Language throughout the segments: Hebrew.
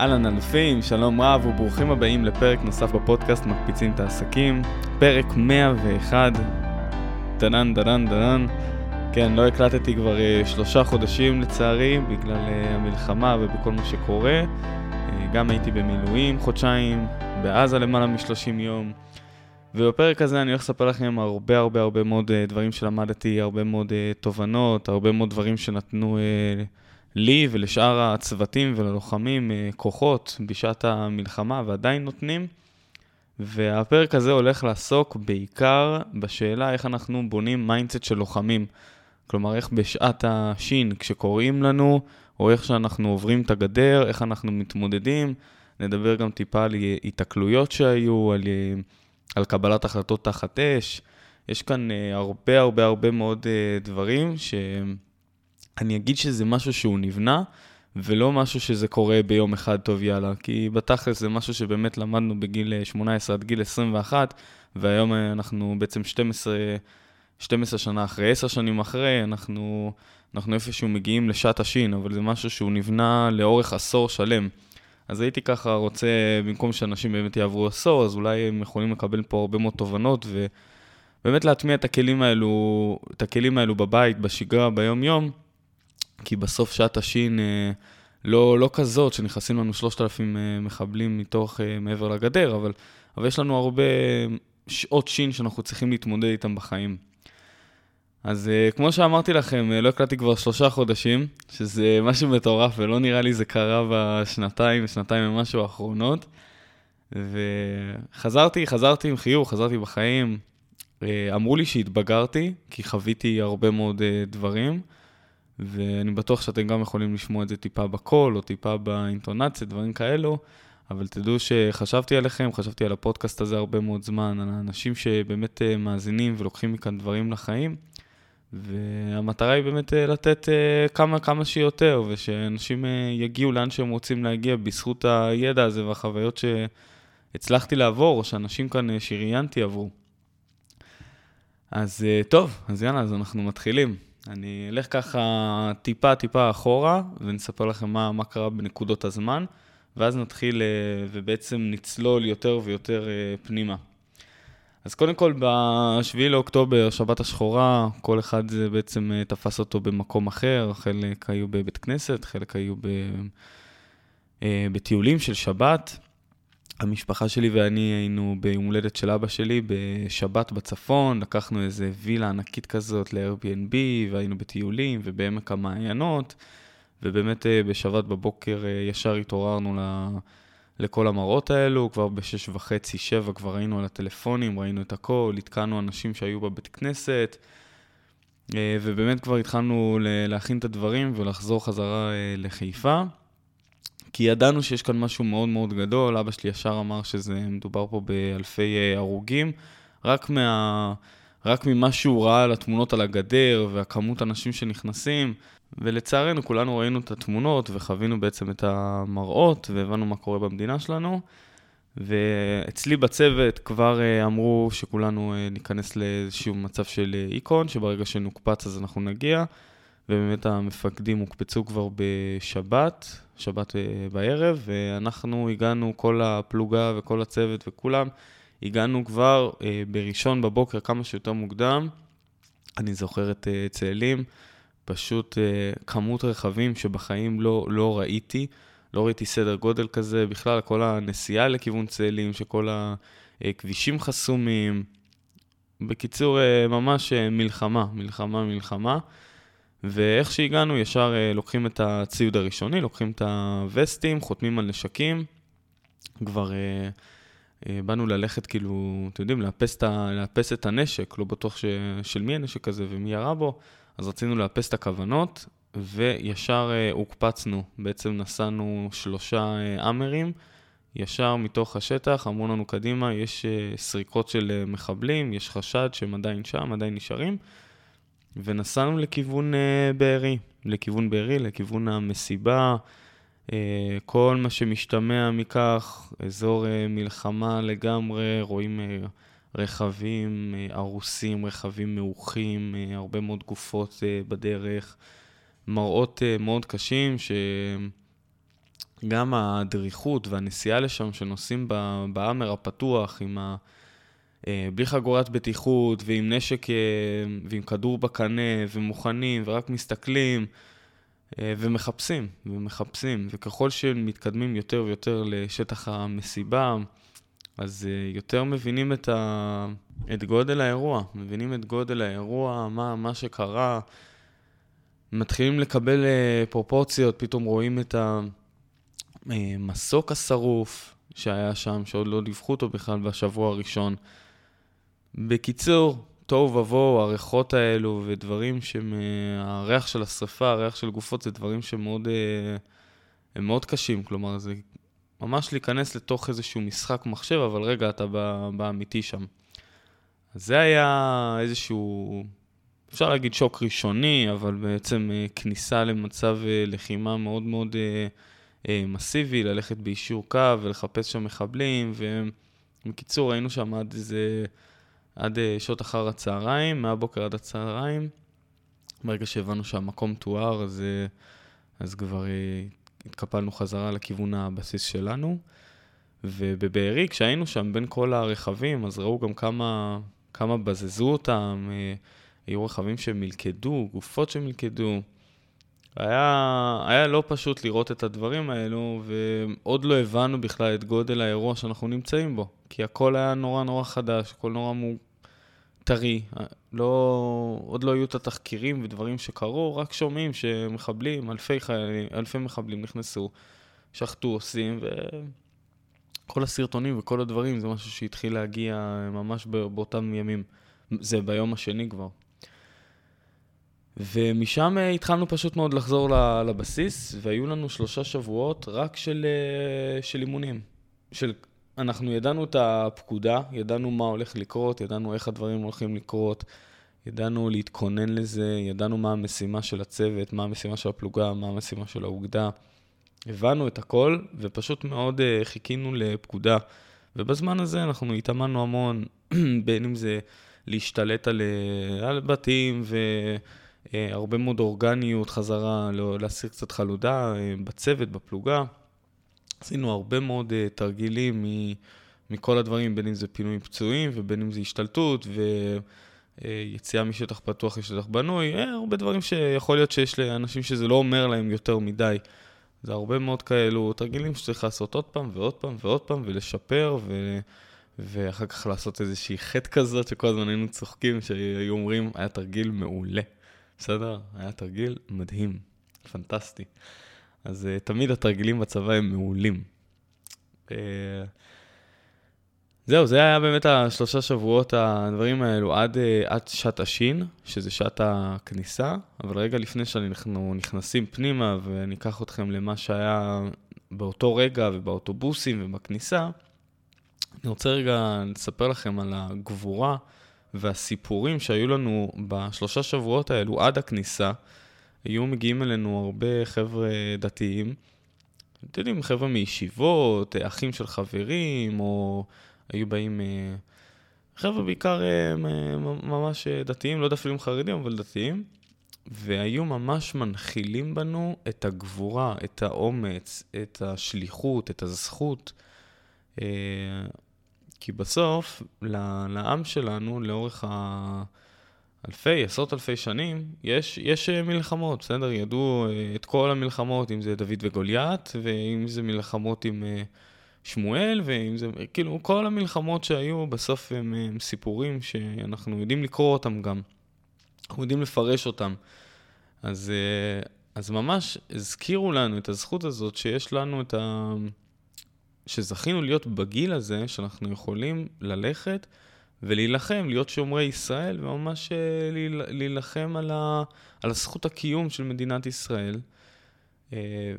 אהלן אלפים, שלום רב וברוכים הבאים לפרק נוסף בפודקאסט מקפיצים את העסקים, פרק 101, דנן דנן דנן. כן, לא הקלטתי כבר uh, שלושה חודשים לצערי, בגלל uh, המלחמה ובכל מה שקורה. Uh, גם הייתי במילואים חודשיים, בעזה למעלה מ-30 יום. ובפרק הזה אני הולך לספר לכם הרבה הרבה הרבה מאוד דברים שלמדתי, הרבה מאוד תובנות, הרבה מאוד דברים שנתנו... לי ולשאר הצוותים וללוחמים אה, כוחות בשעת המלחמה ועדיין נותנים. והפרק הזה הולך לעסוק בעיקר בשאלה איך אנחנו בונים mindset של לוחמים. כלומר, איך בשעת השין, כשקוראים לנו, או איך שאנחנו עוברים את הגדר, איך אנחנו מתמודדים. נדבר גם טיפה על התקלויות שהיו, על, אה, על קבלת החלטות תחת אש. יש כאן אה, הרבה הרבה הרבה מאוד דברים שהם... אני אגיד שזה משהו שהוא נבנה, ולא משהו שזה קורה ביום אחד טוב יאללה, כי בתכלס זה משהו שבאמת למדנו בגיל 18 עד גיל 21, והיום אנחנו בעצם 12, 12 שנה אחרי, 10 שנים אחרי, אנחנו, אנחנו איפשהו מגיעים לשעת השין, אבל זה משהו שהוא נבנה לאורך עשור שלם. אז הייתי ככה רוצה, במקום שאנשים באמת יעברו עשור, אז אולי הם יכולים לקבל פה הרבה מאוד תובנות, ובאמת להטמיע את הכלים האלו, את הכלים האלו בבית, בשגרה, ביום-יום, כי בסוף שעת השין אה, לא, לא כזאת, שנכנסים לנו 3,000 אה, מחבלים מתוך, אה, מעבר לגדר, אבל, אבל יש לנו הרבה שעות שין שאנחנו צריכים להתמודד איתם בחיים. אז כמו שאמרתי לכם, לא הקלטתי כבר שלושה חודשים, שזה משהו מטורף, ולא נראה לי זה קרה בשנתיים, שנתיים ומשהו האחרונות. וחזרתי, חזרתי עם חיוך, חזרתי בחיים. אמרו לי שהתבגרתי, כי חוויתי הרבה מאוד דברים. ואני בטוח שאתם גם יכולים לשמוע את זה טיפה בקול, או טיפה באינטונציה, דברים כאלו, אבל תדעו שחשבתי עליכם, חשבתי על הפודקאסט הזה הרבה מאוד זמן, על האנשים שבאמת אה, מאזינים ולוקחים מכאן דברים לחיים, והמטרה היא באמת אה, לתת אה, כמה כמה שיותר, ושאנשים יגיעו לאן שהם רוצים להגיע בזכות הידע הזה והחוויות שהצלחתי לעבור, או שאנשים כאן שראיינתי עברו. אז טוב, אז יאללה, אז אנחנו מתחילים. אני אלך ככה טיפה-טיפה אחורה, ונספר לכם מה, מה קרה בנקודות הזמן, ואז נתחיל אה, ובעצם נצלול יותר ויותר אה, פנימה. אז קודם כל, ב-7 לאוקטובר, שבת השחורה, כל אחד זה בעצם אה, תפס אותו במקום אחר, חלק היו בבית כנסת, חלק היו ב... בטיולים של שבת. המשפחה שלי ואני היינו ביום הולדת של אבא שלי בשבת בצפון, לקחנו איזה וילה ענקית כזאת ל-Airbnb, והיינו בטיולים ובעמק המעיינות, ובאמת אה, בשבת בבוקר אה, ישר התעוררנו ל... לכל המראות האלו, כבר בשש וחצי, שבע כבר היינו על הטלפונים, ראינו את הכל, עדכנו אנשים שהיו בבית כנסת, אה, ובאמת כבר התחלנו להכין את הדברים ולחזור חזרה לחיפה. כי ידענו שיש כאן משהו מאוד מאוד גדול, אבא שלי ישר אמר שזה מדובר פה באלפי אה, הרוגים, רק, מה, רק ממה שהוא ראה על התמונות על הגדר והכמות אנשים שנכנסים, ולצערנו כולנו ראינו את התמונות וחווינו בעצם את המראות והבנו מה קורה במדינה שלנו. ואצלי בצוות כבר אה, אמרו שכולנו אה, ניכנס לאיזשהו מצב של איקון, שברגע שנוקפץ אז אנחנו נגיע. ובאמת המפקדים הוקפצו כבר בשבת, שבת אה, בערב, ואנחנו הגענו, כל הפלוגה וכל הצוות וכולם, הגענו כבר אה, בראשון בבוקר כמה שיותר מוקדם. אני זוכר את אה, צאלים, פשוט כמות רכבים שבחיים לא, לא ראיתי, לא ראיתי סדר גודל כזה, בכלל כל הנסיעה לכיוון צאלים, שכל הכבישים חסומים. בקיצור, ממש מלחמה, מלחמה, מלחמה. ואיך שהגענו, ישר אה, לוקחים את הציוד הראשוני, לוקחים את הווסטים, חותמים על נשקים. כבר אה, אה, באנו ללכת, כאילו, אתם יודעים, לאפס, לאפס את הנשק, לא בטוח ש, של מי הנשק הזה ומי ירה בו, אז רצינו לאפס את הכוונות, וישר אה, הוקפצנו. בעצם נסענו שלושה אה, אמרים, ישר מתוך השטח, אמרו לנו קדימה, יש אה, סריקות של אה, מחבלים, יש חשד שהם עדיין שם, עדיין נשארים. ונסענו לכיוון uh, בארי, לכיוון בארי, לכיוון המסיבה, uh, כל מה שמשתמע מכך, אזור uh, מלחמה לגמרי, רואים uh, רכבים uh, רכבים מעוכים, uh, הרבה מאוד גופות uh, בדרך, מראות uh, מאוד קשים, גם הדריכות והנסיעה לשם שנוסעים בהאמר הפתוח עם ה... אה, בלי חגורת בטיחות ועם נשק אה, ועם כדור בקנה ומוכנים ורק מסתכלים אה, ומחפשים ומחפשים. וככל שמתקדמים יותר ויותר לשטח המסיבה, אז יותר מבינים את, ה... את גודל האירוע, מבינים את גודל האירוע, מה, מה שקרה, מתחילים לקבל פרופורציות, פתאום רואים את המסוק השרוף שהיה שם, שעוד לא דיווחו אותו בכלל בשבוע הראשון. בקיצור, תוהו ובוהו, הריחות האלו ודברים שהם... אה, הריח של השרפה, הריח של גופות, זה דברים שמאוד... אה, הם מאוד קשים, כלומר, זה ממש להיכנס לתוך איזשהו משחק מחשב, אבל רגע, אתה באמיתי שם. זה היה איזשהו, אפשר להגיד שוק ראשוני, אבל בעצם אה, כניסה למצב לחימה מאוד מאוד מסיבי, ללכת ביישור קו ולחפש שם מחבלים, ובקיצור, היינו שם עד איזה... עד אה, שעות אחר הצהריים, מהבוקר עד הצהריים. ברגע שהבנו שהמקום תואר, אז, אה, אז כבר אה, התקפלנו חזרה לכיוון הבסיס שלנו. ובבארי, כשהיינו שם בין כל הרכבים, אז ראו גם כמה, כמה בזזו אותם, היו רכבים שמלכדו, גופות שמלכדו. היה, היה לא פשוט לראות את הדברים האלו, ועוד לא הבנו בכלל את גודל האירוע שאנחנו נמצאים בו. כי הכל היה נורא נורא חדש, הכל נורא מו... טרי. לא, עוד לא היו את התחקירים ודברים שקרו, רק שומעים שמחבלים, אלפי, חיילים, אלפי מחבלים נכנסו, שחטו, עושים, וכל הסרטונים וכל הדברים זה משהו שהתחיל להגיע ממש באותם ימים. זה ביום השני כבר. ומשם אה, התחלנו פשוט מאוד לחזור לבסיס, והיו לנו שלושה שבועות רק של, אה, של אימונים. של, אנחנו ידענו את הפקודה, ידענו מה הולך לקרות, ידענו איך הדברים הולכים לקרות, ידענו להתכונן לזה, ידענו מה המשימה של הצוות, מה המשימה של הפלוגה, מה המשימה של האוגדה. הבנו את הכל, ופשוט מאוד uh, חיכינו לפקודה. ובזמן הזה אנחנו התאמנו המון, בין אם זה להשתלט על, על בתים ו... אה, הרבה מאוד אורגניות חזרה, לא, להסיר קצת חלודה אה, בצוות, בפלוגה. עשינו הרבה מאוד אה, תרגילים מכל הדברים, בין אם זה פינוי פצועים ובין אם זה השתלטות ויציאה משטח פתוח לשטח בנוי, הרבה דברים שיכול להיות שיש לאנשים שזה לא אומר להם יותר מדי. זה הרבה מאוד כאלו תרגילים שצריך לעשות עוד פעם ועוד פעם ועוד פעם ולשפר ו... ואחר כך לעשות איזושהי חטא כזאת שכל הזמן היינו צוחקים, שהיו אומרים, היה תרגיל מעולה. בסדר? היה תרגיל מדהים, פנטסטי. אז uh, תמיד התרגילים בצבא הם מעולים. Uh, זהו, זה היה באמת השלושה שבועות, הדברים האלו, עד, uh, עד שעת השין, שזה שעת הכניסה, אבל רגע לפני שאנחנו נכנסים פנימה ואני אקח אתכם למה שהיה באותו רגע ובאוטובוסים ובכניסה, אני רוצה רגע לספר לכם על הגבורה והסיפורים שהיו לנו בשלושה שבועות האלו עד הכניסה, היו מגיעים אלינו הרבה חבר'ה דתיים, אתם יודעים, חבר'ה מישיבות, אחים של חברים, או היו באים אה, חבר'ה בעיקר אה, ממש דתיים, לא דפלים חרדים, אבל דתיים, והיו ממש מנחילים בנו את הגבורה, את האומץ, את השליחות, את הזכות. כי בסוף, לעם שלנו, לאורך האלפי, עשרות אלפי שנים, יש, יש אה, מלחמות, בסדר? ידעו אה, את כל המלחמות, אם זה דוד וגוליית, ואם זה מלחמות עם אה, שמואל, ואם זה, כאילו, כל המלחמות שהיו, בסוף הם, הם סיפורים שאנחנו יודעים לקרוא אותם גם. אנחנו יודעים לפרש אותם. אז, אז ממש הזכירו לנו את הזכות הזאת שיש לנו את ה... שזכינו להיות בגיל הזה, שאנחנו יכולים ללכת ולהילחם, להיות שומרי ישראל, וממש אה, להילחם על, ה, על הזכות הקיום של מדינת ישראל. אה,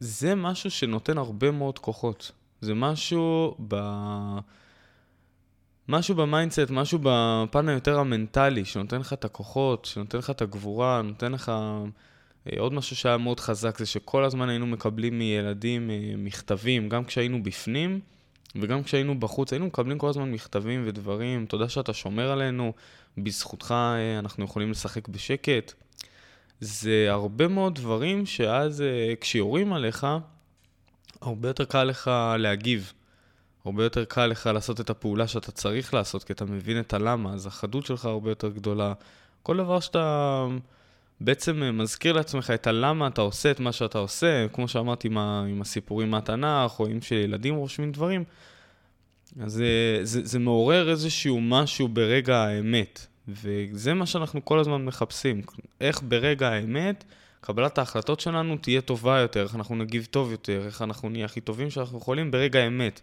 זה משהו שנותן הרבה מאוד כוחות. זה משהו ב... משהו ב mindset, משהו בפן היותר המנטלי, שנותן לך את הכוחות, שנותן לך את הגבורה, נותן לך... אה, עוד משהו שהיה מאוד חזק זה שכל הזמן היינו מקבלים מילדים אה, מכתבים, גם כשהיינו בפנים וגם כשהיינו בחוץ, היינו מקבלים כל הזמן מכתבים ודברים, תודה שאתה שומר עלינו, בזכותך אה, אנחנו יכולים לשחק בשקט. זה הרבה מאוד דברים שאז כשיורים עליך, הרבה יותר קל לך להגיב. הרבה יותר קל לך לעשות את הפעולה שאתה צריך לעשות, כי אתה מבין את הלמה, אז החדות שלך הרבה יותר גדולה. כל דבר שאתה בעצם מזכיר לעצמך את הלמה אתה עושה את מה שאתה עושה, כמו שאמרתי עם, ה, עם הסיפורים מהתנ"ך, או עם שילדים רושמים דברים, אז זה, זה, זה מעורר איזשהו משהו ברגע האמת, וזה מה שאנחנו כל הזמן מחפשים. איך ברגע האמת קבלת ההחלטות שלנו תהיה טובה יותר, איך אנחנו נגיב טוב יותר, איך אנחנו נהיה הכי טובים שאנחנו יכולים ברגע האמת.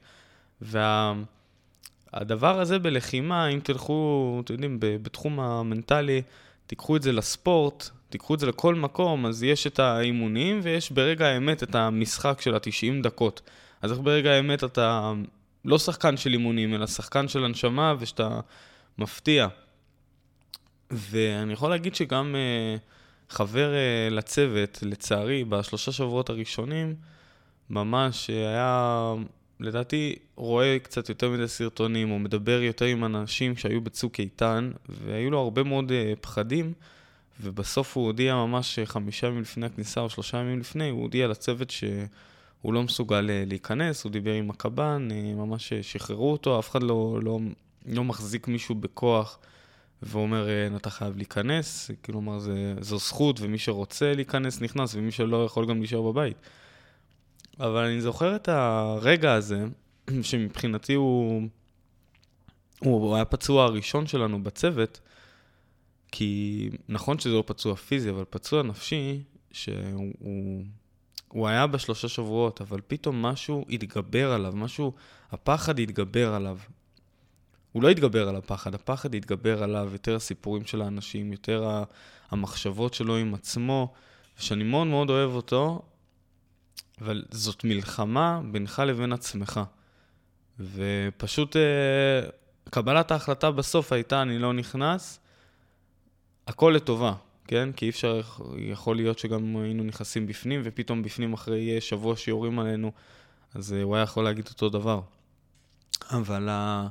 והדבר וה... הזה בלחימה, אם תלכו, אתם יודעים, בתחום המנטלי, תיקחו את זה לספורט, תיקחו את זה לכל מקום, אז יש את האימונים ויש ברגע האמת את המשחק של ה-90 דקות. אז איך ברגע האמת אתה לא שחקן של אימונים, אלא שחקן של הנשמה ושאתה מפתיע. ואני יכול להגיד שגם uh, חבר uh, לצוות, לצערי, בשלושה שבועות הראשונים, ממש היה לדעתי רואה קצת יותר מדי סרטונים, או מדבר יותר עם אנשים שהיו בצוק איתן, והיו לו הרבה מאוד uh, פחדים, ובסוף הוא הודיע ממש חמישה ימים לפני הכניסה, או שלושה ימים לפני, הוא הודיע לצוות שהוא לא מסוגל uh, להיכנס, הוא דיבר עם הקב"ן, uh, ממש שחררו אותו, אף אחד לא, לא, לא מחזיק מישהו בכוח. ואומר, אתה חייב להיכנס, כלומר, זו זכות, ומי שרוצה להיכנס נכנס, ומי שלא יכול גם להישאר בבית. אבל אני זוכר את הרגע הזה, שמבחינתי הוא... הוא היה פצוע הראשון שלנו בצוות, כי נכון שזה לא פצוע פיזי, אבל פצוע נפשי, שהוא הוא היה בשלושה שבועות, אבל פתאום משהו התגבר עליו, משהו, הפחד התגבר עליו. הוא לא התגבר על הפחד, הפחד התגבר עליו, יותר הסיפורים של האנשים, יותר המחשבות שלו עם עצמו, ושאני מאוד מאוד אוהב אותו, אבל זאת מלחמה בינך לבין עצמך. ופשוט אה, קבלת ההחלטה בסוף הייתה, אני לא נכנס, הכל לטובה, כן? כי אי אפשר, יכול להיות שגם היינו נכנסים בפנים, ופתאום בפנים אחרי שבוע שיורים עלינו, אז אה, הוא היה יכול להגיד אותו דבר. אבל ה...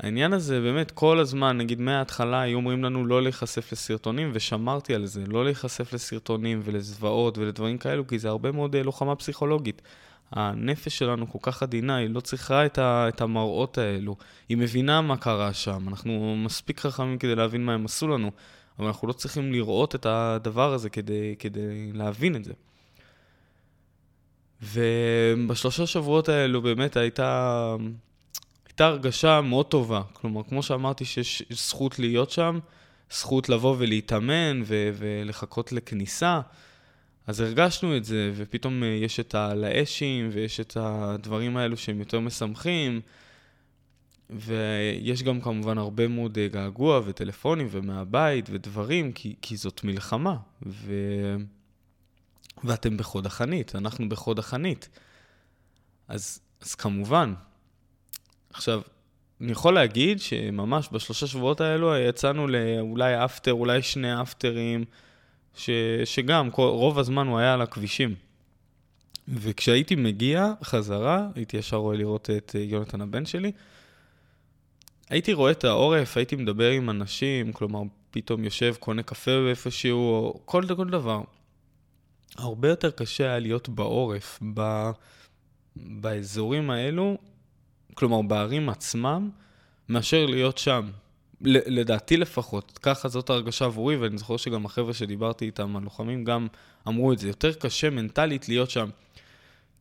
העניין הזה, באמת, כל הזמן, נגיד מההתחלה היו אומרים לנו לא להיחשף לסרטונים, ושמרתי על זה, לא להיחשף לסרטונים ולזוועות ולדברים כאלו, כי זה הרבה מאוד אה, לוחמה פסיכולוגית. הנפש שלנו כל כך עדינה, היא לא צריכה את, ה, את המראות האלו. היא מבינה מה קרה שם, אנחנו מספיק חכמים כדי להבין מה הם עשו לנו, אבל אנחנו לא צריכים לראות את הדבר הזה כדי, כדי להבין את זה. ובשלושה שבועות האלו באמת הייתה... הייתה הרגשה מאוד טובה. כלומר, כמו שאמרתי שיש זכות להיות שם, זכות לבוא ולהתאמן ו- ולחכות לכניסה, אז הרגשנו את זה, ופתאום אה, יש את הלאשים ויש את הדברים האלו שהם יותר משמחים, ויש גם כמובן הרבה מאוד אה, געגוע וטלפונים ומהבית ודברים, כי, כי זאת מלחמה, ו... ואתם בחוד החנית, אנחנו בחוד החנית. אז, אז כמובן, עכשיו, אני יכול להגיד שממש בשלושה שבועות האלו יצאנו לאולי אפטר, אולי שני אפטרים, ש, שגם רוב הזמן הוא היה על הכבישים. וכשהייתי מגיע חזרה, הייתי ישר רואה לראות את יונתן הבן שלי, הייתי רואה את העורף, הייתי מדבר עם אנשים, כלומר, פתאום יושב, קונה קפה איפשהו, או כל, כל דבר. הרבה יותר קשה היה להיות בעורף, ב, באזורים האלו, כלומר בערים עצמם, מאשר להיות שם. לדעתי לפחות, ככה זאת הרגשה עבורי, ואני זוכר שגם החבר'ה שדיברתי איתם, הלוחמים, גם אמרו את זה. יותר קשה מנטלית להיות שם.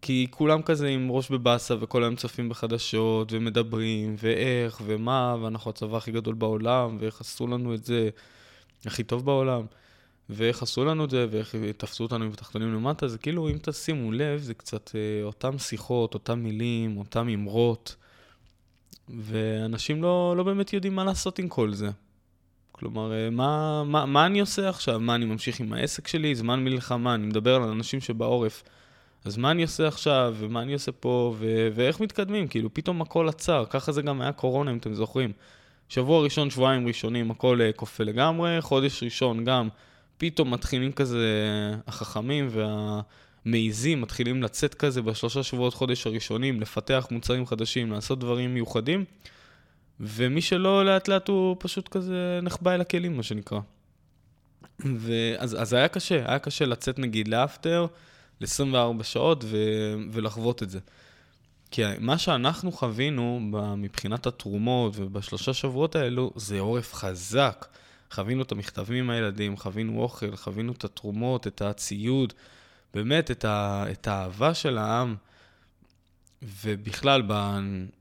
כי כולם כזה עם ראש בבאסה, וכל היום צופים בחדשות, ומדברים, ואיך, ומה, ואנחנו הצבא הכי גדול בעולם, ואיך עשו לנו את זה הכי טוב בעולם, ואיך עשו לנו את זה, ואיך תפסו אותנו עם תחתונים למטה, זה כאילו, אם תשימו לב, זה קצת אה, אותם שיחות, אותם מילים, אותם אמרות. ואנשים לא, לא באמת יודעים מה לעשות עם כל זה. כלומר, אה, מה, מה, מה אני עושה עכשיו? מה, אני ממשיך עם העסק שלי? זמן מלחמה, אני מדבר על אנשים שבעורף. אז מה אני עושה עכשיו, ומה אני עושה פה, ו- ואיך מתקדמים? כאילו, פתאום הכל עצר. ככה זה גם היה קורונה, אם אתם זוכרים. שבוע ראשון, שבועיים ראשונים, הכל אה, כופה לגמרי. חודש ראשון גם, פתאום מתחילים כזה החכמים וה... מעיזים, מתחילים לצאת כזה בשלושה שבועות חודש הראשונים, לפתח מוצרים חדשים, לעשות דברים מיוחדים, ומי שלא, לאט לאט הוא פשוט כזה נחבא אל הכלים, מה שנקרא. ואז אז היה קשה, היה קשה לצאת נגיד לאפטר, ל-24 שעות ו- ולחוות את זה. כי מה שאנחנו חווינו מבחינת התרומות ובשלושה שבועות האלו, זה עורף חזק. חווינו את המכתבים מהילדים, חווינו אוכל, חווינו את התרומות, את הציוד, באמת, את, ה- את האהבה של העם. ובכלל,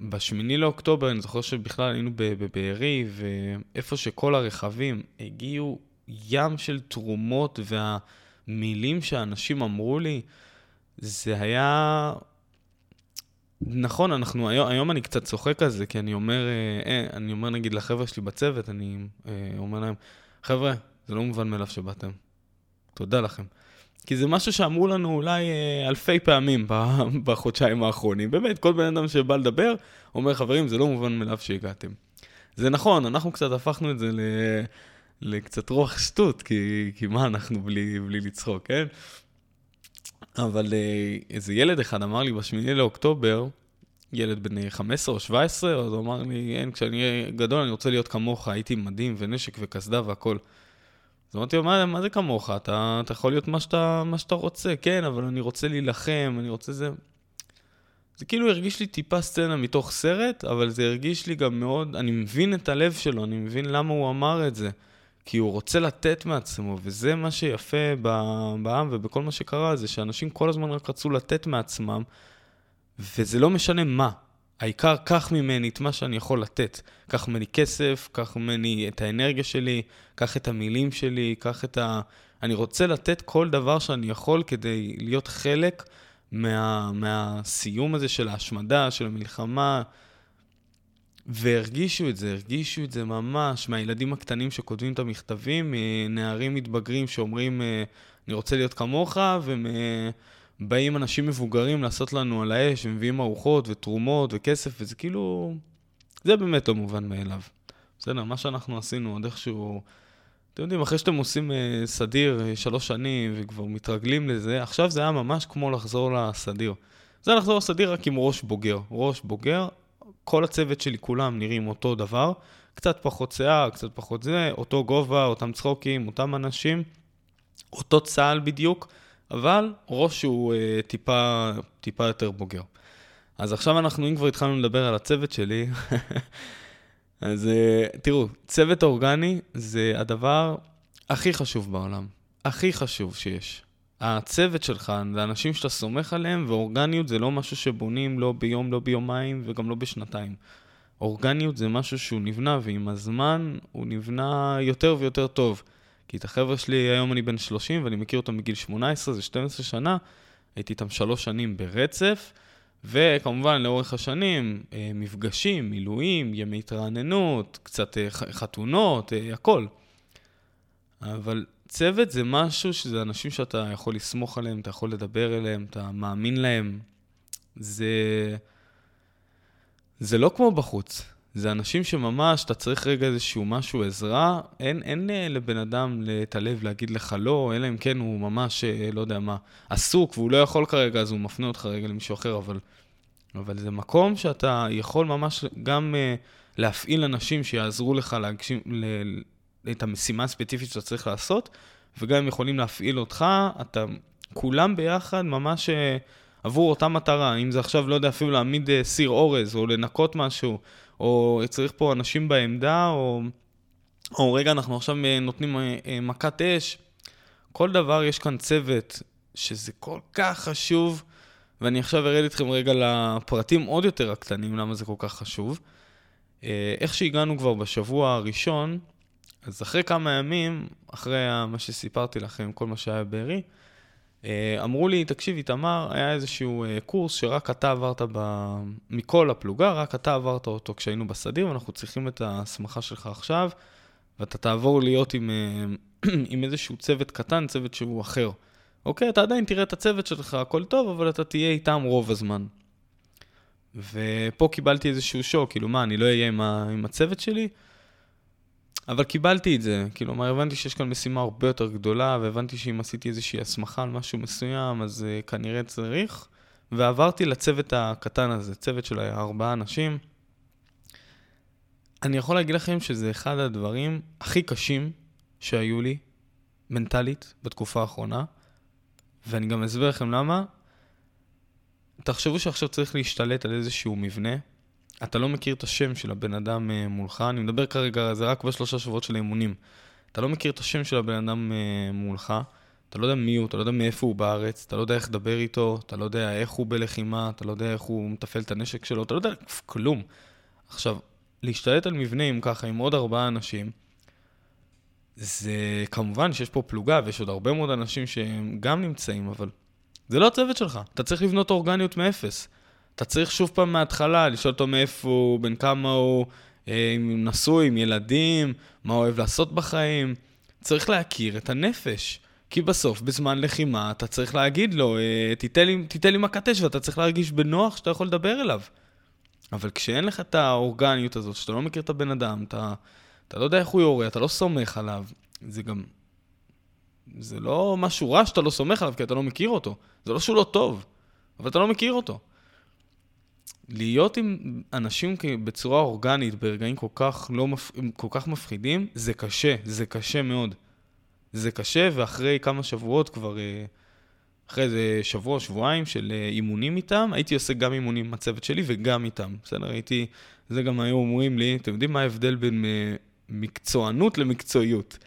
בשמיני לאוקטובר, אני זוכר שבכלל היינו בבארי, ואיפה שכל הרכבים הגיעו ים של תרומות, והמילים שאנשים אמרו לי, זה היה... נכון, אנחנו, היום, היום אני קצת צוחק על זה, כי אני אומר, אה, אה אני אומר נגיד לחבר'ה שלי בצוות, אני אה, אומר להם, חבר'ה, זה לא מובן מאליו שבאתם. תודה לכם. כי זה משהו שאמרו לנו אולי אה, אלפי פעמים בחודשיים האחרונים. באמת, כל בן אדם שבא לדבר, אומר, חברים, זה לא מובן מאליו שהגעתם. זה נכון, אנחנו קצת הפכנו את זה ל... לקצת רוח שטות, כי, כי מה אנחנו בלי, בלי לצחוק, כן? אבל אה, איזה ילד אחד אמר לי בשמיני לאוקטובר, ילד בן 15 או 17, אז הוא אמר לי, אין, כשאני אהיה גדול אני רוצה להיות כמוך, הייתי מדהים ונשק וקסדה והכל. אז אמרתי לו, מה, זה כמוך? אתה, אתה יכול להיות מה שאתה, מה שאתה רוצה, כן, אבל אני רוצה להילחם, אני רוצה זה... זה כאילו הרגיש לי טיפה סצנה מתוך סרט, אבל זה הרגיש לי גם מאוד, אני מבין את הלב שלו, אני מבין למה הוא אמר את זה. כי הוא רוצה לתת מעצמו, וזה מה שיפה בעם ובכל מה שקרה, זה שאנשים כל הזמן רק רצו לתת מעצמם, וזה לא משנה מה. העיקר, קח ממני את מה שאני יכול לתת. קח ממני כסף, קח ממני את האנרגיה שלי, קח את המילים שלי, קח את ה... אני רוצה לתת כל דבר שאני יכול כדי להיות חלק מה... מהסיום הזה של ההשמדה, של המלחמה. והרגישו את זה, הרגישו את זה ממש מהילדים הקטנים שכותבים את המכתבים, מנערים מתבגרים שאומרים, אני רוצה להיות כמוך, והם... באים אנשים מבוגרים לעשות לנו על האש, ומביאים ארוחות ותרומות וכסף, וזה כאילו... זה באמת לא מובן מאליו. בסדר, מה שאנחנו עשינו עוד איכשהו... אתם יודעים, אחרי שאתם עושים uh, סדיר uh, שלוש שנים וכבר מתרגלים לזה, עכשיו זה היה ממש כמו לחזור לסדיר. זה לחזור לסדיר רק עם ראש בוגר. ראש בוגר, כל הצוות שלי כולם נראים אותו דבר, קצת פחות שיער, קצת פחות זה, אותו גובה, אותם צחוקים, אותם אנשים, אותו צה"ל בדיוק. אבל ראש הוא uh, טיפה, טיפה יותר בוגר. אז עכשיו אנחנו, אם כבר התחלנו לדבר על הצוות שלי, אז uh, תראו, צוות אורגני זה הדבר הכי חשוב בעולם. הכי חשוב שיש. הצוות שלך, זה אנשים שאתה סומך עליהם, ואורגניות זה לא משהו שבונים לא ביום, לא ביומיים וגם לא בשנתיים. אורגניות זה משהו שהוא נבנה, ועם הזמן הוא נבנה יותר ויותר טוב. כי את החבר'ה שלי, היום אני בן 30 ואני מכיר אותם מגיל 18, זה 12 שנה, הייתי איתם שלוש שנים ברצף, וכמובן לאורך השנים, אה, מפגשים, מילואים, ימי התרעננות, קצת אה, חתונות, אה, הכל. אבל צוות זה משהו שזה אנשים שאתה יכול לסמוך עליהם, אתה יכול לדבר אליהם, אתה מאמין להם. זה... זה לא כמו בחוץ. זה אנשים שממש, אתה צריך רגע איזשהו משהו, עזרה, אין, אין אה, לבן אדם את הלב להגיד לך לא, אלא אם כן הוא ממש, אה, לא יודע מה, עסוק והוא לא יכול כרגע, אז הוא מפנה אותך רגע למישהו אחר, אבל, אבל זה מקום שאתה יכול ממש גם uh, להפעיל אנשים שיעזרו לך להגשים ל, את המשימה הספציפית שאתה צריך לעשות, וגם הם יכולים להפעיל אותך, אתה, כולם ביחד ממש... Uh, עבור אותה מטרה, אם זה עכשיו, לא יודע, אפילו להעמיד סיר אורז, או לנקות משהו, או צריך פה אנשים בעמדה, או, או רגע, אנחנו עכשיו אה, נותנים אה, אה, מכת אש. כל דבר יש כאן צוות, שזה כל כך חשוב, ואני עכשיו ארד איתכם רגע לפרטים עוד יותר הקטנים, למה זה כל כך חשוב. איך שהגענו כבר בשבוע הראשון, אז אחרי כמה ימים, אחרי מה שסיפרתי לכם, כל מה שהיה בארי, אמרו לי, תקשיב, איתמר, היה איזשהו אה, קורס שרק אתה עברת ב... מכל הפלוגה, רק אתה עברת אותו כשהיינו בסדיר, ואנחנו צריכים את ההסמכה שלך עכשיו, ואתה תעבור להיות עם, אה, עם איזשהו צוות קטן, צוות שהוא אחר. אוקיי, אתה עדיין תראה את הצוות שלך, הכל טוב, אבל אתה תהיה איתם רוב הזמן. ופה קיבלתי איזשהו שוק, כאילו, מה, אני לא אהיה עם, ה... עם הצוות שלי? אבל קיבלתי את זה, כאילו, מה, הבנתי שיש כאן משימה הרבה יותר גדולה, והבנתי שאם עשיתי איזושהי הסמכה על משהו מסוים, אז uh, כנראה צריך, ועברתי לצוות הקטן הזה, צוות של ארבעה אנשים. אני יכול להגיד לכם שזה אחד הדברים הכי קשים שהיו לי, מנטלית, בתקופה האחרונה, ואני גם אסביר לכם למה. תחשבו שעכשיו צריך להשתלט על איזשהו מבנה, אתה לא מכיר את השם של הבן אדם אה, מולך, אני מדבר כרגע, זה רק בשלושה שבועות של האימונים. אתה לא מכיר את השם של הבן אדם אה, מולך, אתה לא יודע מי הוא, אתה לא יודע מאיפה הוא בארץ, אתה לא יודע איך לדבר איתו, אתה לא יודע איך הוא בלחימה, אתה לא יודע איך הוא מתפעל את הנשק שלו, אתה לא יודע כלום. עכשיו, להשתלט על מבנים ככה עם עוד ארבעה אנשים, זה כמובן שיש פה פלוגה ויש עוד הרבה מאוד אנשים שהם גם נמצאים, אבל זה לא הצוות שלך. אתה צריך לבנות אורגניות מאפס. אתה צריך שוב פעם מההתחלה לשאול אותו מאיפה הוא, בין כמה הוא, אה, אם הוא נשוי, עם ילדים, מה הוא אוהב לעשות בחיים. צריך להכיר את הנפש. כי בסוף, בזמן לחימה, אתה צריך להגיד לו, אה, תיתן לי, תיתן לי אש, ואתה צריך להרגיש בנוח שאתה יכול לדבר אליו. אבל כשאין לך את האורגניות הזאת, שאתה לא מכיר את הבן אדם, אתה, אתה לא יודע איך הוא יורה, אתה לא סומך עליו, זה גם... זה לא משהו רע שאתה לא סומך עליו, כי אתה לא מכיר אותו. זה לא שהוא לא טוב, אבל אתה לא מכיר אותו. להיות עם אנשים בצורה אורגנית ברגעים כל כך, לא מפ... כל כך מפחידים, זה קשה, זה קשה מאוד. זה קשה, ואחרי כמה שבועות כבר, אה, אחרי איזה שבוע, שבועיים של אה, אימונים איתם, הייתי עושה גם אימונים עם הצוות שלי וגם איתם, בסדר? הייתי, זה גם היו אומרים לי, אתם יודעים מה ההבדל בין אה, מקצוענות למקצועיות?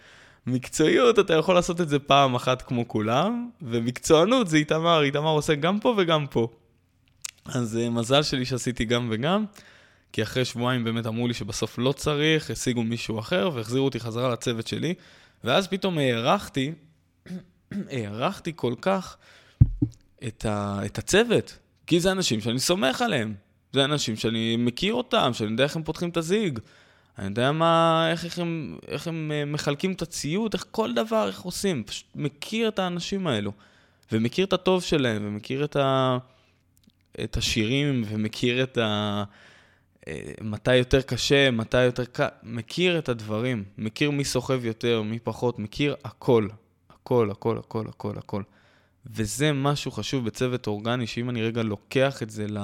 מקצועיות, אתה יכול לעשות את זה פעם אחת כמו כולם, ומקצוענות זה איתמר, איתמר עושה גם פה וגם פה. אז uh, מזל שלי שעשיתי גם וגם, כי אחרי שבועיים באמת אמרו לי שבסוף לא צריך, השיגו מישהו אחר והחזירו אותי חזרה לצוות שלי, ואז פתאום הערכתי, הערכתי כל כך את, ה, את הצוות, כי זה אנשים שאני סומך עליהם. זה אנשים שאני מכיר אותם, שאני יודע איך הם פותחים את הזיג. אני יודע מה, איך, איך, הם, איך הם אה, מחלקים את הציוד, איך כל דבר, איך עושים. פשוט מכיר את האנשים האלו. ומכיר את הטוב שלהם, ומכיר את, ה, את השירים, ומכיר את ה... אה, מתי יותר קשה, מתי יותר קל, מכיר את הדברים, מכיר מי סוחב יותר, מי פחות, מכיר הכל, הכל, הכל, הכל, הכל, הכל. וזה משהו חשוב בצוות אורגני, שאם אני רגע לוקח את זה ל...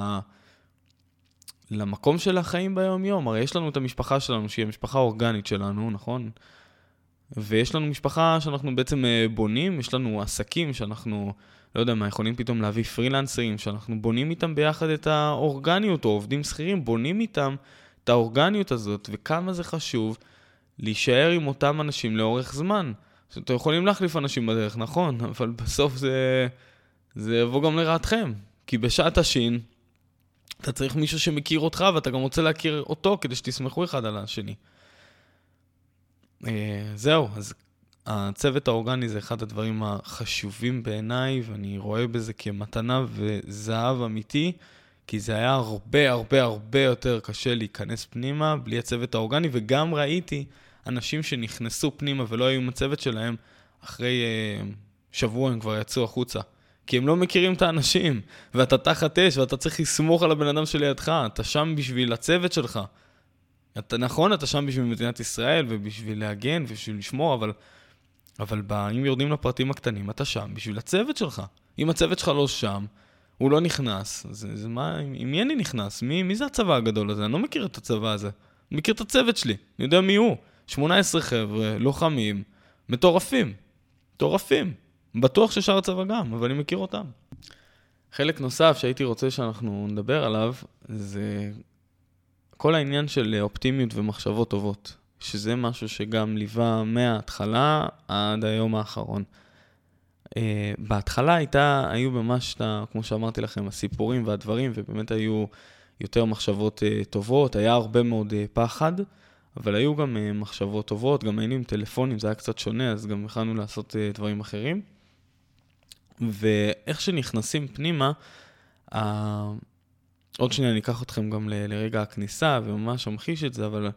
למקום של החיים ביום-יום. הרי יש לנו את המשפחה שלנו, שהיא המשפחה האורגנית שלנו, נכון? ויש לנו משפחה שאנחנו בעצם אה, בונים, יש לנו עסקים שאנחנו, לא יודע מה, יכולים פתאום להביא פרילנסרים, שאנחנו בונים איתם ביחד את האורגניות, או עובדים שכירים, בונים איתם את האורגניות הזאת, וכמה זה חשוב להישאר עם אותם אנשים לאורך זמן. אתם יכולים להחליף אנשים בדרך, נכון, אבל בסוף זה, זה יבוא גם לרעתכם. כי בשעת השין, אתה צריך מישהו שמכיר אותך, ואתה גם רוצה להכיר אותו כדי שתסמכו אחד על השני. אה, זהו, אז הצוות האורגני זה אחד הדברים החשובים בעיניי, ואני רואה בזה כמתנה וזהב אמיתי, כי זה היה הרבה הרבה הרבה יותר קשה להיכנס פנימה בלי הצוות האורגני, וגם ראיתי אנשים שנכנסו פנימה ולא היו עם הצוות שלהם, אחרי uh, שבוע הם כבר יצאו החוצה. כי הם לא מכירים את האנשים, ואתה תחת אש, ואתה צריך לסמוך על הבן אדם שלידך, אתה שם בשביל הצוות שלך. אתה, נכון, אתה שם בשביל מדינת ישראל, ובשביל להגן, ובשביל לשמור, אבל, אבל ב, אם יורדים לפרטים הקטנים, אתה שם בשביל הצוות שלך. אם הצוות שלך לא שם, הוא לא נכנס, זה, זה מה, עם מי אני נכנס? מי, מי זה הצבא הגדול הזה? אני לא מכיר את הצבא הזה. אני מכיר את הצוות שלי, אני יודע מי הוא. 18 חבר'ה, לוחמים, מטורפים. מטורפים. בטוח ששאר הצבא גם, אבל אני מכיר אותם. חלק נוסף שהייתי רוצה שאנחנו נדבר עליו, זה כל העניין של אופטימיות ומחשבות טובות, שזה משהו שגם ליווה מההתחלה עד היום האחרון. Uh, בהתחלה הייתה, היו ממש, כמו שאמרתי לכם, הסיפורים והדברים, ובאמת היו יותר מחשבות uh, טובות, היה הרבה מאוד uh, פחד, אבל היו גם uh, מחשבות טובות, גם היינו עם טלפונים, זה היה קצת שונה, אז גם יכלנו לעשות uh, דברים אחרים. ואיך שנכנסים פנימה, ה... עוד שנייה אני אקח אתכם גם ל... לרגע הכניסה וממש אמחיש את זה, אבל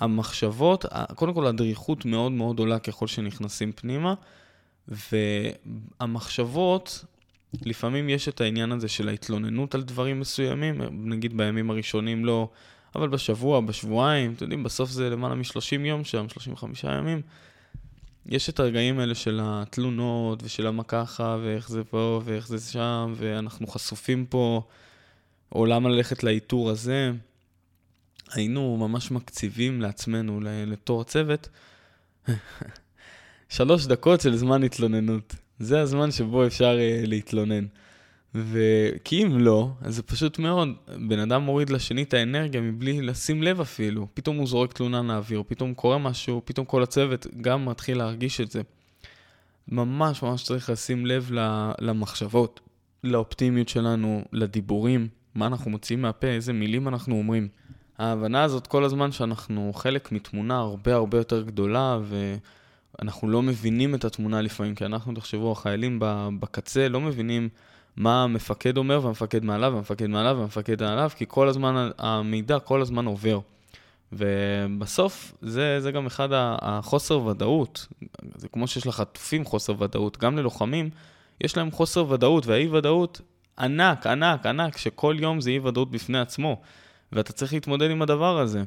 המחשבות, קודם כל הדריכות מאוד מאוד עולה ככל שנכנסים פנימה, והמחשבות, לפעמים יש את העניין הזה של ההתלוננות על דברים מסוימים, נגיד בימים הראשונים לא, אבל בשבוע, בשבועיים, אתם יודעים, בסוף זה למעלה מ-30 יום שם, 35 ימים. יש את הרגעים האלה של התלונות ושל למה ככה ואיך זה פה ואיך זה שם ואנחנו חשופים פה, או למה ללכת לאיתור הזה. היינו ממש מקציבים לעצמנו לתור הצוות שלוש דקות של זמן התלוננות. זה הזמן שבו אפשר uh, להתלונן. וכי אם לא, אז זה פשוט מאוד, בן אדם מוריד לשני את האנרגיה מבלי לשים לב אפילו. פתאום הוא זורק תלונה לאוויר, פתאום קורה משהו, פתאום כל הצוות גם מתחיל להרגיש את זה. ממש ממש צריך לשים לב למחשבות, לאופטימיות שלנו, לדיבורים, מה אנחנו מוציאים מהפה, איזה מילים אנחנו אומרים. ההבנה הזאת כל הזמן שאנחנו חלק מתמונה הרבה הרבה יותר גדולה, ואנחנו לא מבינים את התמונה לפעמים, כי אנחנו, תחשבו, החיילים בקצה לא מבינים מה המפקד אומר, והמפקד מעליו, והמפקד מעליו, והמפקד מעליו, כי כל הזמן, המידע כל הזמן עובר. ובסוף, זה, זה גם אחד החוסר ודאות. זה כמו שיש לחטופים חוסר ודאות, גם ללוחמים יש להם חוסר ודאות, והאי ודאות ענק, ענק, ענק, שכל יום זה אי ודאות בפני עצמו. ואתה צריך להתמודד עם הדבר הזה.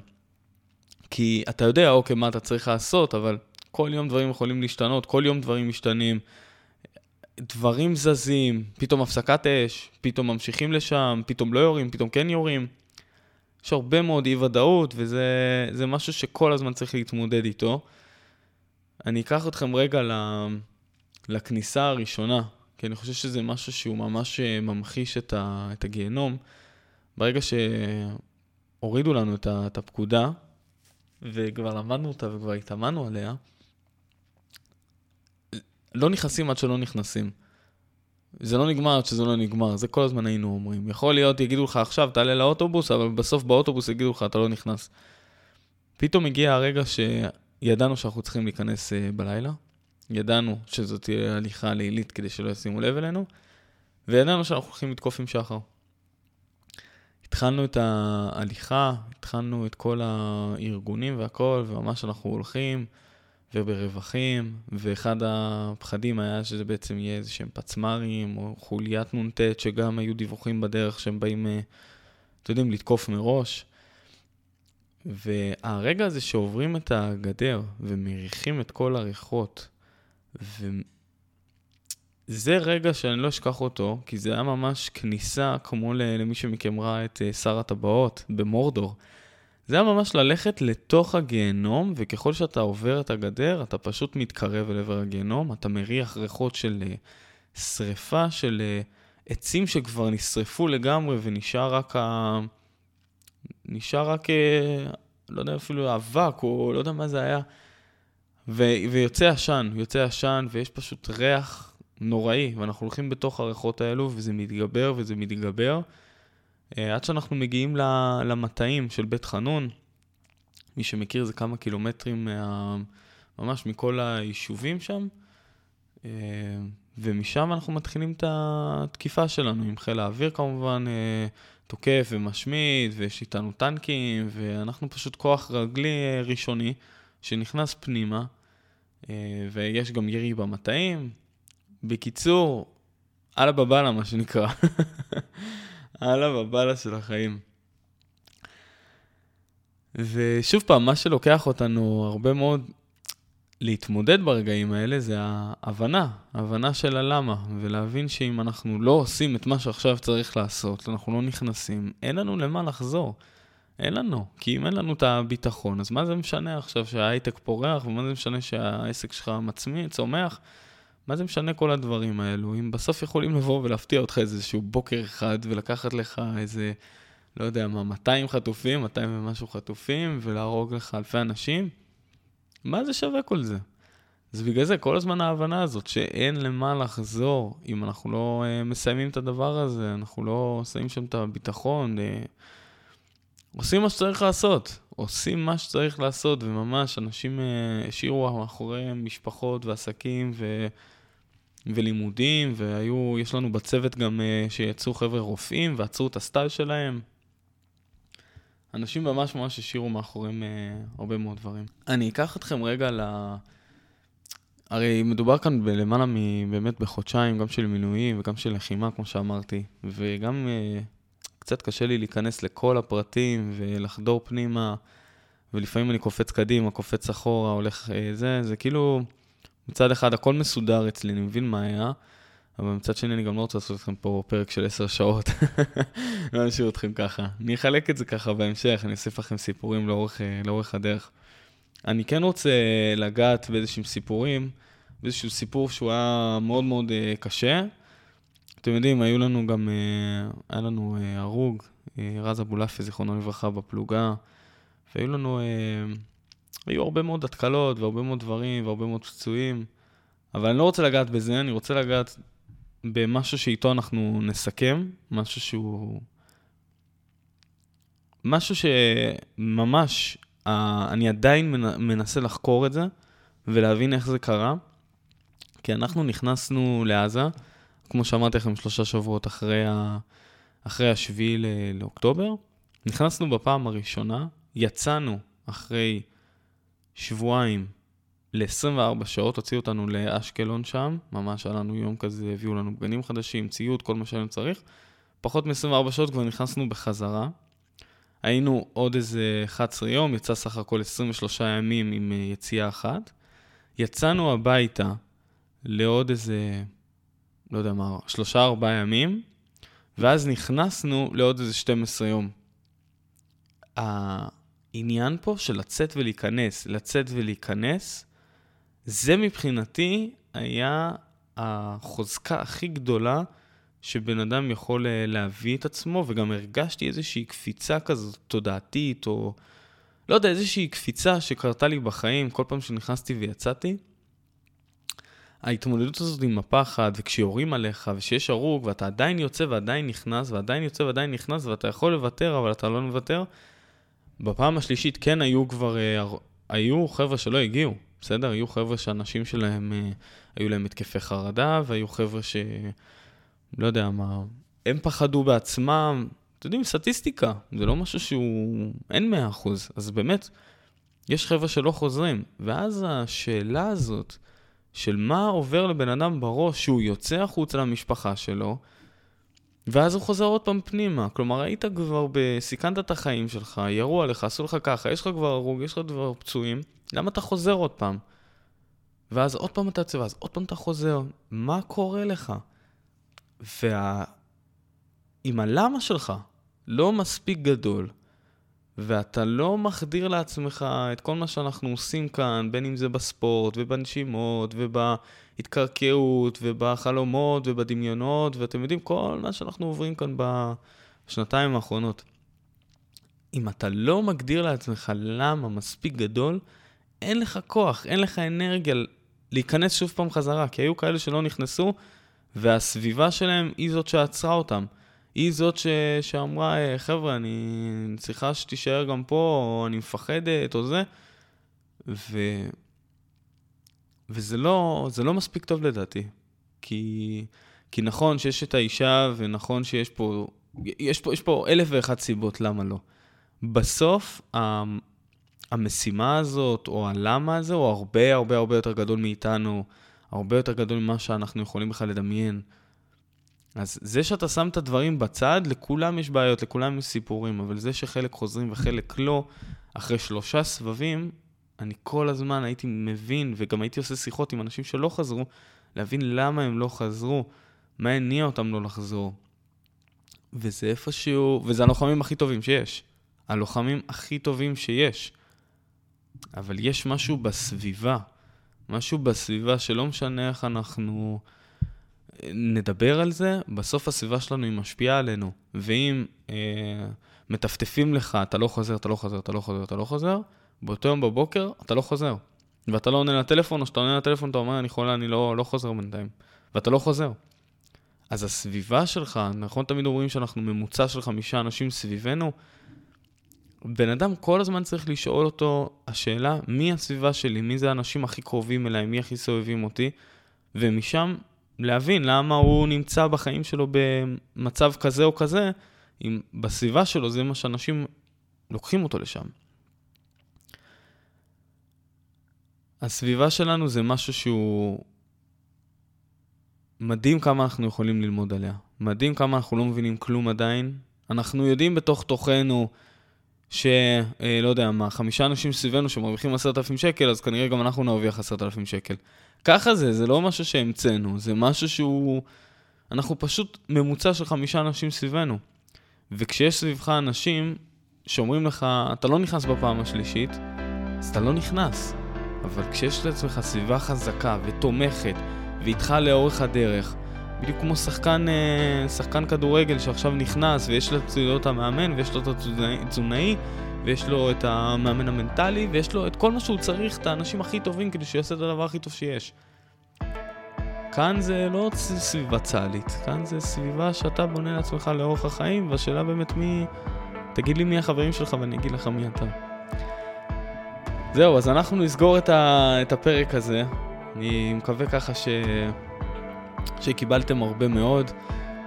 כי אתה יודע, אוקיי, מה אתה צריך לעשות, אבל כל יום דברים יכולים להשתנות, כל יום דברים משתנים. דברים זזים, פתאום הפסקת אש, פתאום ממשיכים לשם, פתאום לא יורים, פתאום כן יורים. יש הרבה מאוד אי-ודאות, וזה משהו שכל הזמן צריך להתמודד איתו. אני אקח אתכם רגע לכניסה הראשונה, כי אני חושב שזה משהו שהוא ממש אה, ממחיש את, ה, את הגיהנום. ברגע שהורידו לנו את הפקודה, וכבר למדנו אותה וכבר התאמנו עליה, לא נכנסים עד שלא נכנסים. זה לא נגמר עד שזה לא נגמר, זה כל הזמן היינו אומרים. יכול להיות, יגידו לך עכשיו, תעלה לאוטובוס, אבל בסוף באוטובוס יגידו לך, אתה לא נכנס. פתאום הגיע הרגע שידענו שאנחנו צריכים להיכנס uh, בלילה, ידענו שזאת תהיה הליכה לילית כדי שלא ישימו לב אלינו, וידענו שאנחנו הולכים לתקוף עם שחר. התחלנו את ההליכה, התחלנו את כל הארגונים והכל, וממש אנחנו הולכים. וברווחים, ואחד הפחדים היה שזה בעצם יהיה איזה שהם פצמ"רים, או חוליית נ"ט, שגם היו דיווחים בדרך שהם באים, אה, אתם יודעים, לתקוף מראש. והרגע הזה שעוברים את הגדר ומריחים את כל הריחות, וזה רגע שאני לא אשכח אותו, כי זה היה ממש כניסה כמו למי שמכם ראה את אה, שר הטבעות במורדור. זה היה ממש ללכת לתוך הגיהנום, וככל שאתה עובר את הגדר, אתה פשוט מתקרב אל עבר הגיהנום, אתה מריח ריחות של uh, שריפה, של uh, עצים שכבר נשרפו לגמרי, ונשאר רק ה... נשאר רק, לא יודע אפילו אבק, או לא יודע מה זה היה. ו... ויוצא עשן, יוצא עשן, ויש פשוט ריח נוראי, ואנחנו הולכים בתוך הריחות האלו, וזה מתגבר וזה מתגבר. אה, עד שאנחנו מגיעים למטעים של בית חנון. מי שמכיר זה כמה קילומטרים מה... ממש מכל היישובים שם. אה, ומשם אנחנו מתחילים את התקיפה שלנו, עם חיל האוויר כמובן, אה, תוקף ומשמיד, ויש איתנו טנקים, ואנחנו פשוט כוח רגלי ראשוני שנכנס פנימה, ויש גם ירי במטעים. בקיצור, אללה בבאללה, מה שנקרא. אללה בבאללה של החיים. ושוב פעם, מה שלוקח אותנו הרבה מאוד להתמודד ברגעים האלה זה ההבנה, ההבנה של הלמה, ולהבין שאם אנחנו לא עושים את מה שעכשיו צריך לעשות, אנחנו לא נכנסים, אין לנו למה לחזור. אין לנו, כי אם אין לנו את הביטחון, אז מה זה משנה עכשיו שההייטק פורח, ומה זה משנה שהעסק שלך מצמיד, צומח? מה זה משנה כל הדברים האלו, אם בסוף יכולים לבוא ולהפתיע אותך איזשהו בוקר אחד ולקחת לך איזה, לא יודע מה, 200 חטופים, 200 ומשהו חטופים, ולהרוג לך אלפי אנשים, מה זה שווה כל זה? אז בגלל זה כל הזמן ההבנה הזאת שאין למה לחזור. אם אנחנו לא uh, מסיימים את הדבר הזה, אנחנו לא שמים שם את הביטחון, uh, עושים מה שצריך לעשות, עושים מה שצריך לעשות, וממש אנשים uh, השאירו מאחוריהם משפחות ועסקים ו... ולימודים, והיו, יש לנו בצוות גם uh, שיצאו חבר'ה רופאים ועצרו את הסטייל שלהם. אנשים ממש ממש השאירו מאחוריהם uh, הרבה מאוד דברים. אני אקח אתכם רגע ל... הרי מדובר כאן בלמעלה מבאמת בחודשיים, גם של מילואים וגם של לחימה, כמו שאמרתי, וגם uh, קצת קשה לי להיכנס לכל הפרטים ולחדור פנימה, ולפעמים אני קופץ קדימה, קופץ אחורה, הולך זה, זה כאילו... מצד אחד הכל מסודר אצלי, אני מבין מה היה, אבל מצד שני אני גם לא רוצה לעשות לכם פה פרק של עשר שעות, לא נשאיר אתכם ככה. אני אחלק את זה ככה בהמשך, אני אוסיף לכם סיפורים לאורך, לאורך הדרך. אני כן רוצה לגעת באיזשהם סיפורים, באיזשהו סיפור שהוא היה מאוד מאוד uh, קשה. אתם יודעים, היו לנו גם, uh, היה לנו הרוג, רז אבולאפי, זיכרונו לברכה, בפלוגה, והיו לנו, היו הרבה מאוד התקלות והרבה מאוד דברים והרבה מאוד פצועים, אבל אני לא רוצה לגעת בזה, אני רוצה לגעת במשהו שאיתו אנחנו נסכם, משהו שהוא... משהו שממש, uh, אני עדיין מנסה לחקור את זה ולהבין איך זה קרה. כי אנחנו נכנסנו לעזה, כמו שאמרתי לכם, שלושה שבועות אחרי, ה... אחרי השביעי לאוקטובר. נכנסנו בפעם הראשונה, יצאנו אחרי שבועיים ל-24 שעות, הוציאו אותנו לאשקלון שם, ממש היה לנו יום כזה, הביאו לנו בגנים חדשים, ציוד, כל מה שהיינו צריך. פחות מ-24 שעות כבר נכנסנו בחזרה. היינו עוד איזה 11 יום, יצא סך הכל 23 ימים עם אה, יציאה אחת. יצאנו הביתה לעוד איזה, לא יודע מה, שלושה ארבעה ימים, ואז נכנסנו לעוד איזה 12 יום. העניין פה של לצאת ולהיכנס, לצאת ולהיכנס, זה מבחינתי היה החוזקה הכי גדולה שבן אדם יכול אה, להביא את עצמו, וגם הרגשתי איזושהי קפיצה כזאת תודעתית, או לא יודע, איזושהי קפיצה שקרתה לי בחיים כל פעם שנכנסתי ויצאתי. ההתמודדות הזאת עם הפחד, וכשיורים עליך, ושיש הרוג, ואתה עדיין יוצא ועדיין נכנס, ועדיין יוצא ועדיין נכנס, ואתה יכול לוותר, אבל אתה לא מוותר, בפעם השלישית כן היו כבר, אה, היו חבר'ה שלא הגיעו, בסדר? היו חבר'ה שאנשים שלהם, אה, היו להם התקפי חרדה, והיו חבר'ה ש... לא יודע מה, הם פחדו בעצמם. אתם יודעים, סטטיסטיקה, זה לא משהו שהוא... אין 100%. אז באמת, יש חבר'ה שלא חוזרים. ואז השאלה הזאת, של מה עובר לבן אדם בראש שהוא יוצא החוצה למשפחה שלו, ואז הוא חוזר עוד פעם פנימה. כלומר, היית כבר, סיכנת את החיים שלך, ירו עליך, עשו לך ככה, יש לך כבר הרוג, יש לך כבר פצועים, למה אתה חוזר עוד פעם? ואז עוד פעם אתה יוצא, ואז עוד פעם אתה חוזר. מה קורה לך? וה... אם הלמה שלך לא מספיק גדול, ואתה לא מחדיר לעצמך את כל מה שאנחנו עושים כאן, בין אם זה בספורט, ובנשימות, ובהתקרקעות, ובחלומות, ובדמיונות, ואתם יודעים, כל מה שאנחנו עוברים כאן בשנתיים האחרונות. אם אתה לא מגדיר לעצמך למה מספיק גדול, אין לך כוח, אין לך אנרגיה להיכנס שוב פעם חזרה, כי היו כאלה שלא נכנסו, והסביבה שלהם היא זאת שעצרה אותם. היא זאת ש... שאמרה, אה, חבר'ה, אני צריכה שתישאר גם פה, או אני מפחדת, או זה. ו... וזה לא, לא מספיק טוב לדעתי. כי, כי נכון שיש את האישה, ונכון שיש פה, יש פה, יש פה אלף ואחת סיבות למה לא. בסוף, המשימה הזאת, או הלמה הזה, הוא הרבה הרבה הרבה יותר גדול מאיתנו, הרבה יותר גדול ממה שאנחנו יכולים בכלל לדמיין. אז זה שאתה שם את הדברים בצד, לכולם יש בעיות, לכולם יש סיפורים, אבל זה שחלק חוזרים וחלק לא, אחרי שלושה סבבים, אני כל הזמן הייתי מבין, וגם הייתי עושה שיחות עם אנשים שלא חזרו, להבין למה הם לא חזרו, מה הניע אותם לא לחזור. וזה איפשהו, וזה הלוחמים הכי טובים שיש. הלוחמים הכי טובים שיש. אבל יש משהו בסביבה, משהו בסביבה שלא משנה איך אנחנו... נדבר על זה, בסוף הסביבה שלנו היא משפיעה עלינו. ואם אה, מטפטפים לך, אתה לא חוזר, אתה לא חוזר, אתה לא חוזר, אתה לא חוזר, באותו יום בבוקר אתה לא חוזר. ואתה לא עונה לטלפון, או שאתה עונה לטלפון, אתה אומר, אני חולה, אני לא, לא חוזר בינתיים. ואתה לא חוזר. אז הסביבה שלך, נכון תמיד אומרים שאנחנו ממוצע של חמישה אנשים סביבנו, בן אדם כל הזמן צריך לשאול אותו, השאלה, מי הסביבה שלי, מי זה האנשים הכי קרובים אליי, מי הכי סובבים אותי, ומשם להבין למה הוא נמצא בחיים שלו במצב כזה או כזה, אם בסביבה שלו זה מה שאנשים לוקחים אותו לשם. הסביבה שלנו זה משהו שהוא מדהים כמה אנחנו יכולים ללמוד עליה. מדהים כמה אנחנו לא מבינים כלום עדיין. אנחנו יודעים בתוך תוכנו שלא אה, לא יודע מה, חמישה אנשים סביבנו שמרוויחים עשרת אלפים שקל, אז כנראה גם אנחנו נרוויח עשרת אלפים שקל. ככה זה, זה לא משהו שהמצאנו, זה משהו שהוא... אנחנו פשוט ממוצע של חמישה אנשים סביבנו. וכשיש סביבך אנשים שאומרים לך, אתה לא נכנס בפעם השלישית, אז אתה לא נכנס. אבל כשיש לעצמך סביבה חזקה ותומכת, ואיתך לאורך הדרך, בדיוק כמו שחקן, אה, שחקן כדורגל שעכשיו נכנס ויש לו את המאמן ויש לו את התזונאי ויש לו את המאמן המנטלי ויש לו את כל מה שהוא צריך, את האנשים הכי טובים כדי שיעשה את הדבר הכי טוב שיש. כאן זה לא סביבה צה"לית, כאן זה סביבה שאתה בונה לעצמך לאורך החיים, והשאלה באמת מי... תגיד לי מי החברים שלך ואני אגיד לך מי אתה. זהו, אז אנחנו נסגור את, ה... את הפרק הזה. אני מקווה ככה ש... שקיבלתם הרבה מאוד.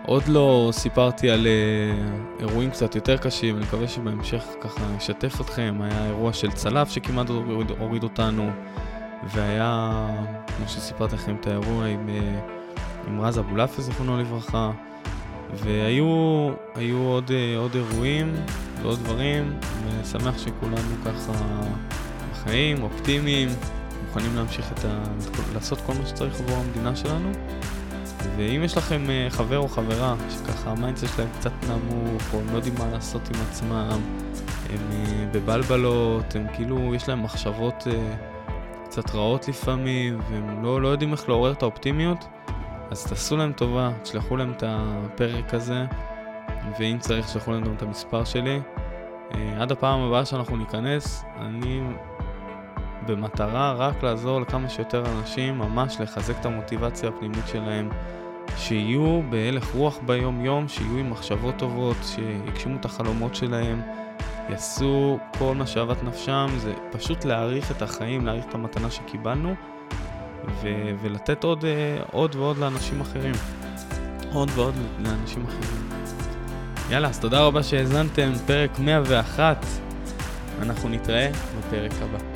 עוד לא סיפרתי על uh, אירועים קצת יותר קשים, אני מקווה שבהמשך ככה אשתף אתכם. היה אירוע של צלף שכמעט הוריד, הוריד אותנו, והיה, כמו שסיפרתי לכם, את האירוע עם, אה, עם רז אבולאפי, זיכרונו לברכה, והיו עוד, אה, עוד אירועים ועוד דברים, ושמח שכולנו ככה בחיים, אופטימיים, מוכנים להמשיך את ה... לעשות כל מה שצריך עבור המדינה שלנו. ואם יש לכם אה, חבר או חברה שככה ה mindset שלהם קצת נמוך, או הם לא יודעים מה לעשות עם עצמם, הם אה, בבלבלות, הם כאילו, יש להם מחשבות אה, קצת רעות לפעמים, והם לא, לא יודעים איך לעורר את האופטימיות, אז תעשו להם טובה, תשלחו להם את הפרק הזה, ואם צריך, תשלחו להם גם את המספר שלי. עד הפעם הבאה שאנחנו ניכנס, אני במטרה רק לעזור לכמה שיותר אנשים, ממש לחזק את המוטיבציה הפנימית שלהם, שיהיו בהלך רוח ביום-יום, שיהיו עם מחשבות טובות, שיגשימו את החלומות שלהם, יעשו כל מה שאהבת נפשם, זה פשוט להעריך את החיים, להעריך את המתנה שקיבלנו, ו- ולתת עוד, uh, עוד ועוד לאנשים אחרים. עוד ועוד לאנשים אחרים. יאללה, אז תודה רבה שהאזנתם, פרק 101. אנחנו נתראה בפרק הבא.